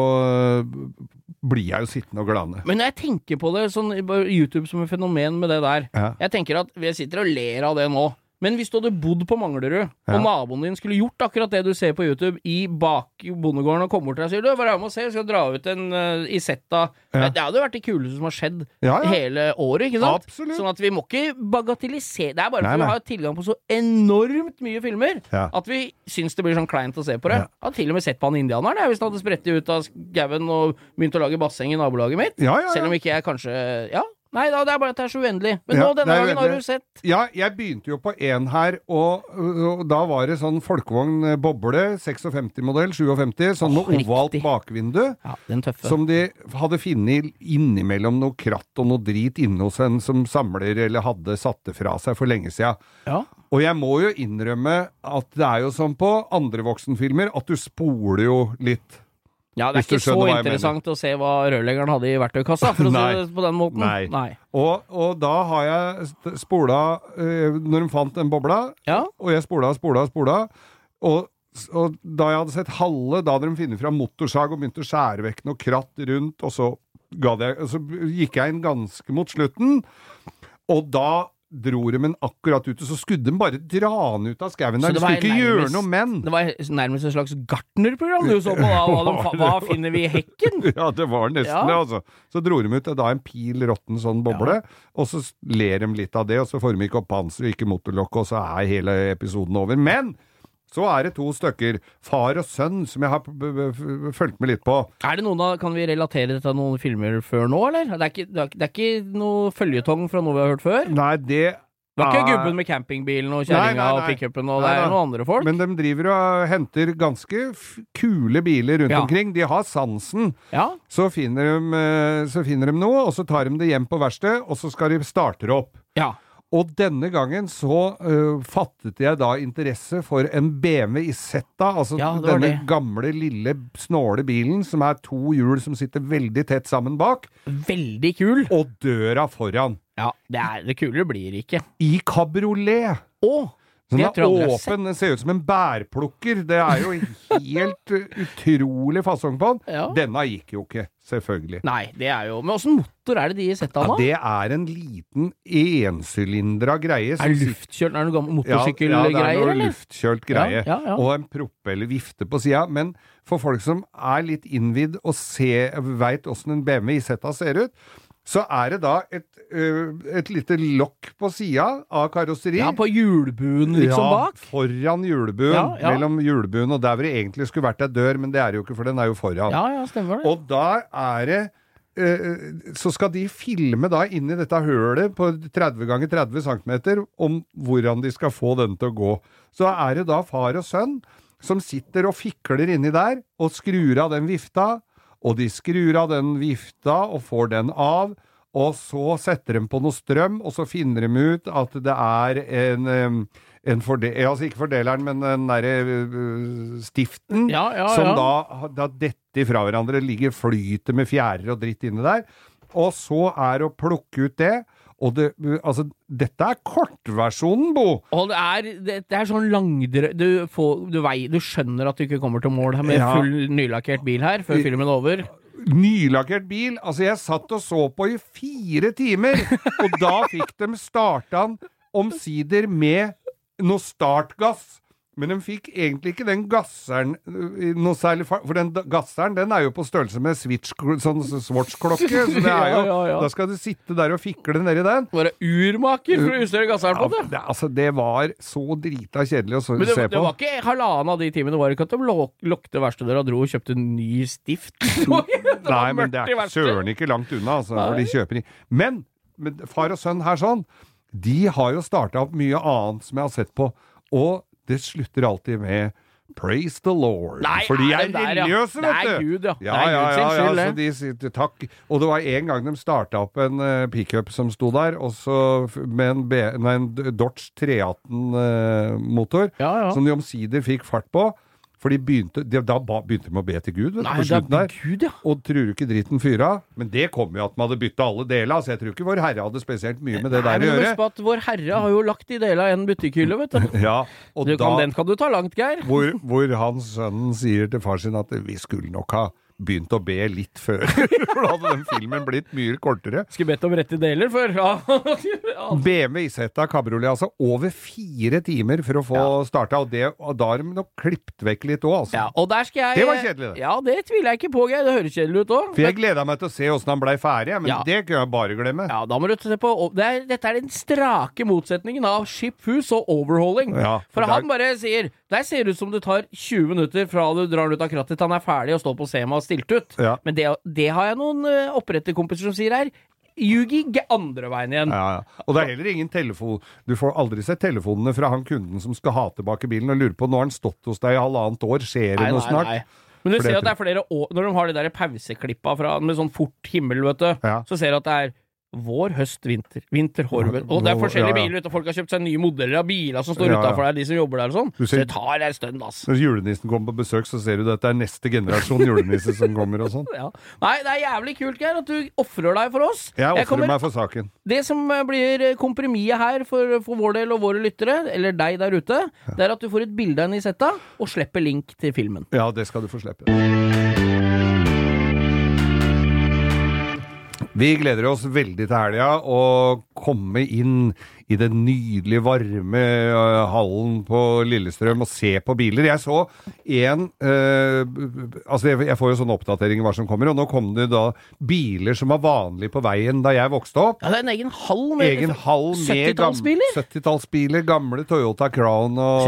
blir jeg jo sittende og glane. Men jeg tenker på det, sånn YouTube som et fenomen med det der Ja. Jeg tenker at vi sitter og ler av det nå. Men hvis du hadde bodd på Manglerud, og naboen din skulle gjort akkurat det du ser på YouTube, i bak bondegården og kommer bort til deg og sier du, bare med å se, jeg skal dra ut en uh, Isetta Ja. Det hadde jo vært det kuleste som har skjedd hele året, ikke sant? Absolutt. Sånn at vi må ikke bagatellisere Det er bare fordi vi har tilgang på så enormt mye filmer at vi syns det blir sånn kleint å se på det. Ja. Jeg har til og med sett på han indianeren, hvis han hadde sprettet ut av skauen og begynt å lage basseng i nabolaget mitt. Selv om ikke jeg kanskje Ja. Nei da, det er bare at det er så uendelig. Men nå, denne gangen har du sett Ja, jeg begynte jo på én her, og, og da var det sånn folkevogn eh, boble, 56-modell, 57, sånn med oh, ovalt bakvindu. Ja, den tøffe. Som de hadde funnet innimellom noe kratt og noe drit inne hos en som samler, eller hadde satt det fra seg for lenge sia. Ja. Og jeg må jo innrømme at det er jo som på andre voksenfilmer, at du spoler jo litt. Ja, det er ikke så interessant å se hva rørleggeren hadde i verktøykassa, for å si det på den måten. Nei. Og, og da har jeg spola eh, Når de fant den bobla, Ja. og jeg spola og spola og spola, og, og da jeg hadde sett halve, da hadde de funnet fram motorsag og begynt å skjære vekk noe kratt rundt, og så, jeg, og så gikk jeg inn ganske mot slutten, og da dro de den akkurat ut, og så skulle de bare dra den ut av skauen der. De skulle ikke gjøre noe men. Det var nærmest et slags gartnerprogram du så på da. Hva, de, hva finner vi i hekken? Ja, det var nesten Ja. det, altså. Så dro de ut da en pil råtten sånn boble, og så ler de litt av det, og så får de ikke opp panser og ikke motorlokk, og så er hele episoden over. Men så er det to stykker, far og sønn, som jeg har fulgt med litt på. Er det noen da, Kan vi relatere dette til noen filmer før nå, eller? Det er ikke, det er, det er ikke noe føljetong fra noe vi har hørt før? Nei, det Det var ikke er- gubben med campingbilen og kjerringa og pickupen, og det Nei, er noen andre folk? Men de driver og henter ganske kule biler rundt Ja. omkring. De har sansen. ja. Så finner, de, eh, så finner de noe, og så tar de det hjem på verkstedet, og så skal de starte det opp. ja. Og denne gangen så uh, fattet jeg da interesse for en BMW Isetta, altså Ja, denne det. gamle, lille, snåle bilen som er to hjul som sitter veldig tett sammen bak, Veldig kul. og døra foran. Ja, det, er, det kulere blir det ikke. I kabriolet! Å! Sånn Det er åpen, den ser ut som en bærplukker. Det er jo helt uh, utrolig fasong på den. Ja. Denne gikk jo ikke, selvfølgelig. Nei, det er jo Men åssen motor er det de setter av, da? Ja, det er en liten ensylindra greie. Er det luftkjølt? Er det noe gammel Ja, ja, det er motorsykkelgreier, noe luftkjølt greie. Ja. Og en propeller vifte på sida. Men for folk som er litt innvidd og veit åssen en BMW i-setta ser ut, så er det da et, ø, et lite lokk på sida av karosseri. Ja, på hjulbuen liksom ja, bak? foran hjulbuen. Ja, ja. Mellom hjulbuen og der hvor det egentlig skulle vært ei dør, men det er det jo ikke, for den er jo foran. Ja, ja, stemmer det. Og da er det Så skal de filme da inn i dette hølet på 30 ganger 30 cm om hvordan de skal få den til å gå. Så er det da far og sønn som sitter og fikler inni der og skrur av den vifta, og de skrur av den vifta og får den av. Og så setter de på noe strøm, og så finner de ut at det er en, em, en fordel, altså ikke fordeleren, men den derre øh, stiften, Ja, ja, som da, da detter fra hverandre, ligger flyter med fjærer og dritt inni der. Og så er det å plukke ut det. Og det, altså, dette er kortversjonen, Bo! Og det er, det, det er sånn langdrø... Du, får, du, vei, du skjønner at du ikke kommer til mål med Ja. full nylakkert bil her, før filmen er over. Nylakkert bil. Altså, jeg satt og så på i fire timer, og da fikk de starta den omsider med noe startgass. Men de fikk egentlig ikke den gasseren øh, noe særlig for den gasseren den er jo på størrelse med switch, sånn Swatch-klokke, så det er jo, Ja, ja, da skal du sitte der og fikle nedi den. Være urmaker for å justere gasseren på det. det, altså, det var så drita kjedelig å se på. Men det, det var ikke halvannen av de timene, var det ikke at de lukte verkstedøra og dro og kjøpte ny stift? Nei, men det er søren ikke langt unna, altså, Nei. hvor de kjøper inn. Men, men far og sønn her sånn, de har jo starta opp mye annet som jeg har sett på, og det slutter alltid med Praise the Lord. Nei, For de er er det der, ja? religiøse, Det er! Gud, ja. Ja, ja, ja, ja, de sier takk. Og det var en gang de starta opp en uh, pickup som sto der, med en, B, nei, en Dodge 318-motor, Ja, ja. som de omsider fikk fart på. For de begynte, de, da begynte de å be til Gud vet Nei, på slutten er der. Gud, ja. Og tror du ikke dritten fyra? Men det kom jo at man hadde bytta alle deler, så jeg tror ikke Vår Herre hadde spesielt mye med det Nei, der å gjøre. husk på at Vår Herre har jo lagt de deler i en butikkhylle, vet du. Ja, og du da, kan, den kan du ta langt, Geir. hvor, hvor han sønnen sier til far sin at vi skulle nok ha begynt å be litt før, for da hadde den filmen blitt mye kortere. Skulle bedt om rette deler før. Ja. ja. BMW Isetta kabriolet, altså over fire timer for å få starta, og, det, og da har de nok klippet vekk litt òg, altså. Ja, og der skal jeg Det var kjedelig, det. Ja, det tviler jeg ikke på, Geir. Det høres kjedelig ut òg. For jeg gleda meg til å se åssen han blei ferdig, men Ja. det kunne jeg bare glemme. Ja, da må du se på det er, Dette er den strake motsetningen av Shiphus og overhauling. Ja, for for der- han bare sier Der ser det ut som det tar 20 minutter fra du drar den ut av krattet til han er ferdig og står på Sema og stilt ut. Ja. Men det, det har jeg noen uh, oppretterkompiser som sier her. Ljugi andre veien igjen. Ja, ja. Og det er heller ingen telefon Du får aldri sett telefonene fra han kunden som skal ha tilbake bilen og lurer på nå har han stått hos deg i halvannet år, skjer det noe nei, snart? nei. Men du For det ser at det er flere år Når de har de der pauseklippa fra, med sånn fort himmel, vet du, så ser du at det er vår, høst, vinter. Vinter, horven. Og det er forskjellige ja, ja. biler, ute. Folk har kjøpt seg nye modeller av biler som står Ja, utafor der, de som jobber der og sånn. Så ser- det tar en stund, ass. Når julenissen kommer på besøk, så ser du at det er neste generasjon julenisse som kommer og sånn. Ja. Nei, det er jævlig kult, Geir, at du ofrer deg for oss. Jeg ofrer kommer- meg for saken. Det som eh, blir eh, kompromisset her for, for vår del og våre lyttere, eller deg der ute, det er at du får et bilde av Nisetta og slipper link til filmen. Ja, det skal du få slippe. Vi gleder oss veldig til helga og komme inn i den nydelige, varme øh, hallen på Lillestrøm og se på biler. Jeg så en eh, Altså, jeg, jeg får jo sånne oppdateringer hva som kommer, og nå kom det da biler som var vanlige på veien da jeg vokste opp. Ja, det er en egen hall med Egen hall med 70-tallsbiler. 70-tallsbiler, gamle Toyota Crown og.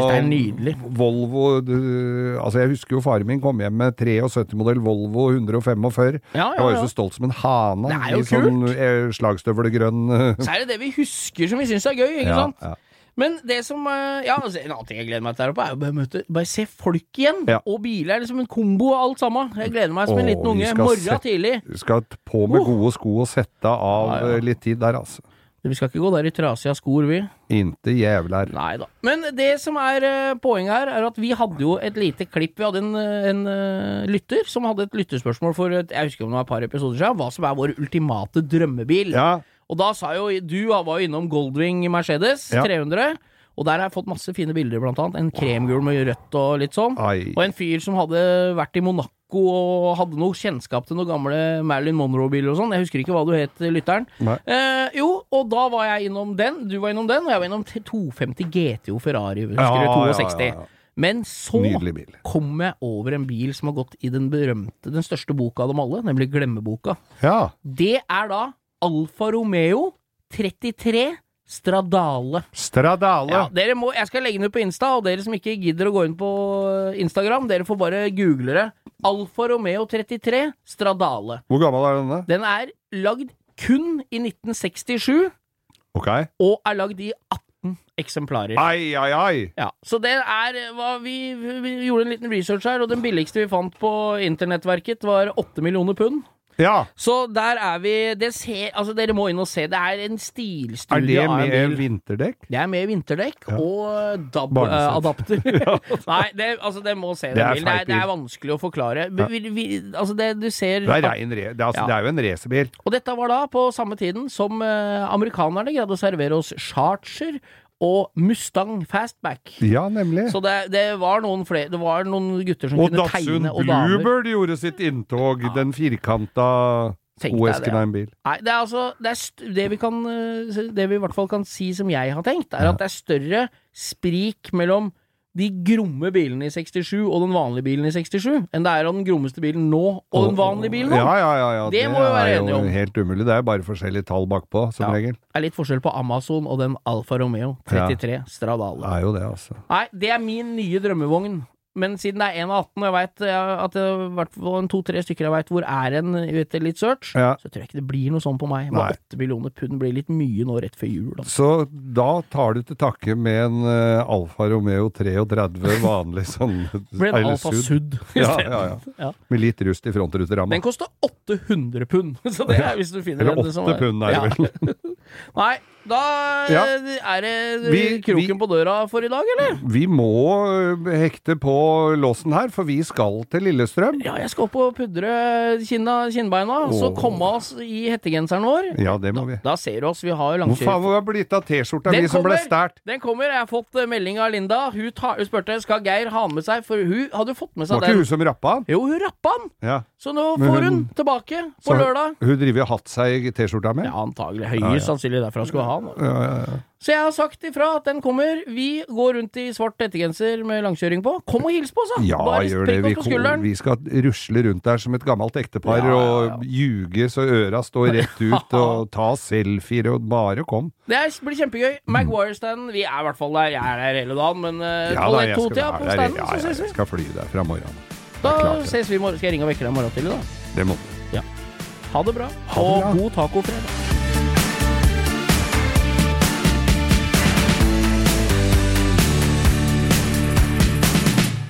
Volvo du, Altså, jeg husker jo faren min kom hjem med 73-modell Volvo 145. Ja, ja, Jeg var jo så stolt som en hane er i sånn eh, slagstøvelgrønn eh, Så er det det vi husker som vi syns er gøy, ikke ja, sant? ja. Men det som eh, Ja, altså, en annen ting jeg gleder meg til der oppe, er å bare, møte, bare se folk igjen. Ja. Og biler er liksom en kombo av alt sammen. Jeg gleder meg som en liten unge. Morgen tidlig. Du skal på med gode sko og sette av eh, litt tid der, altså. Vi skal ikke gå der i trasige skor, vi. Inte jævler. Nei da. Men det som er eh, poenget her, er at vi hadde jo et lite klipp. Vi hadde en, en lytter som hadde et lytterspørsmål for et, jeg husker om det var et par episoder siden, hva som er vår ultimate drømmebil. Ja, Og da sa jo du var jo innom Goldwing Mercedes Ja. 300, og der har jeg fått masse fine bilder, blant annet. En kremgul med rødt og litt sånn. Ai. Og en fyr som hadde vært i Monaco og hadde noe kjennskap til noen gamle Marilyn Monroe-biler og sånn. Jeg husker ikke hva du het, lytteren. Eh, jo, og da var jeg innom den, du var innom den, og jeg var innom 250 GTO Ferrari, husker Ja, du, ja, 62. ja, ja. Men så kom jeg over en bil som har gått i den berømte, den største boka av dem alle, nemlig Glemmeboka. Ja. Det er da Alfa Romeo 33 Stradale. Stradale. Ja, dere må, jeg skal legge den ut på Insta, og dere som ikke gidder å gå inn på Instagram, dere får bare google det. Alfa Romeo 33 Stradale. Hvor gammel er denne? Den er lagd kun i 1967, Ok. og er lagd i 18 eksemplarer. Ai, ai, ai. Ja, så det er hva vi, vi gjorde en liten research her, og den billigste vi fant på internettverket var 8 millioner pund. Ja. Så der er vi det ser, altså Dere må inn og se. Det er en Er stilstudie det av en med vinterdekk? Det er med vinterdekk Ja. og DAB-adapter. Nei, det, altså, det må se Det den er bilen. Det er, det er vanskelig å forklare. Ja. vi, vi, altså det, du ser Det er, rein, det, er, altså, det er jo en racerbil. Og dette var da på samme tiden som uh, amerikanerne greide å servere oss Charger og Mustang Fastback. Ja, nemlig. Så det, det var noen flere Det var noen gutter som Og kunne Datsun tegne, og damer. Bluebird gjorde sitt inntog. Den firkanta Tenk deg OS-en ja. av en bil. Nei, det er altså det, er det vi kan eh, Det vi i hvert fall kan si som jeg har tenkt, er Ja. at det er større sprik mellom de gromme bilene i 67 og den vanlige bilen i 67 enn det er av den grommeste bilen nå og den vanlige bilen nå. Ja, ja, ja. ja. Det må vi være enige om. helt umulig. Det er bare forskjellige tall bakpå, som Ja. regel. Det er litt forskjell på Amazon og den Alfa Romeo 33 Stradale. Det er jo det, altså. Nei, det er min nye drømmevogn. Men siden det er 1 av 18, og jeg veit at det i hvert fall to-tre stykker jeg veit hvor er en etter litt search, Ja. så tror jeg ikke det blir noe sånn på meg. Med 8 millioner pund blir litt mye nå rett før jul. Da. Så da tar du til takke med en uh, Alfa Romeo 33 vanlig sånn blir en Alfa Sud. Ja, ja, ja. Med litt rust i frontruteramma. Den koster 800 pund, så det er hvis du finner Eller en som åtte pund er det vel. Nei, da Ja. er det Vi- kroken vi- på døra for i dag, eller? Vi må eh, hekte på låsen her, for vi skal til Lillestrøm. Ja, jeg skal opp og pudre kinna, kinnbeina, så komme oss i hettegenseren vår. Ja, det må vi. Da ser du oss, vi har jo Hvor faen hvor har blitt av T-skjorta mi som ble stært? Den kommer. Jeg har fått eh, melding av Linda. Hun, ta, hun spurte skal Geir ha med seg, for hun hadde fått med seg den. Var ikke hun som rappa den? Jo, hun rappa den! Ja. Så nå får hun hun- tilbake på Så lørdag. Hun driver og hatt seg i T-skjorta med? Ja, antagelig. Høyest Ja, ja. sannsynlig derfor hun skulle ha den. Ja, ja, ja. Så jeg har sagt ifra at den kommer. Vi går rundt i svart hettegenser med langkjøring på. Kom og hils på oss, da! Ja, Bare gjør det. Vi, kom, vi skal rusle rundt der som et gammelt ektepar Ja, ja, ja. og ljuge så øra står rett ut og ta selfier og bare kom. Det blir kjempegøy. Maguire-standen, vi er i hvert fall der. Jeg er der hele dagen, men uh, Ja da, jeg skal på standen, Ja, så ja, ses vi. jeg skal fly der fra morgenen. Da ses vi i morgen. Skal jeg ringe og vekke deg i morgen tidlig, da? Det må du. Ha det bra. Ha det bra. Og god tacofredag.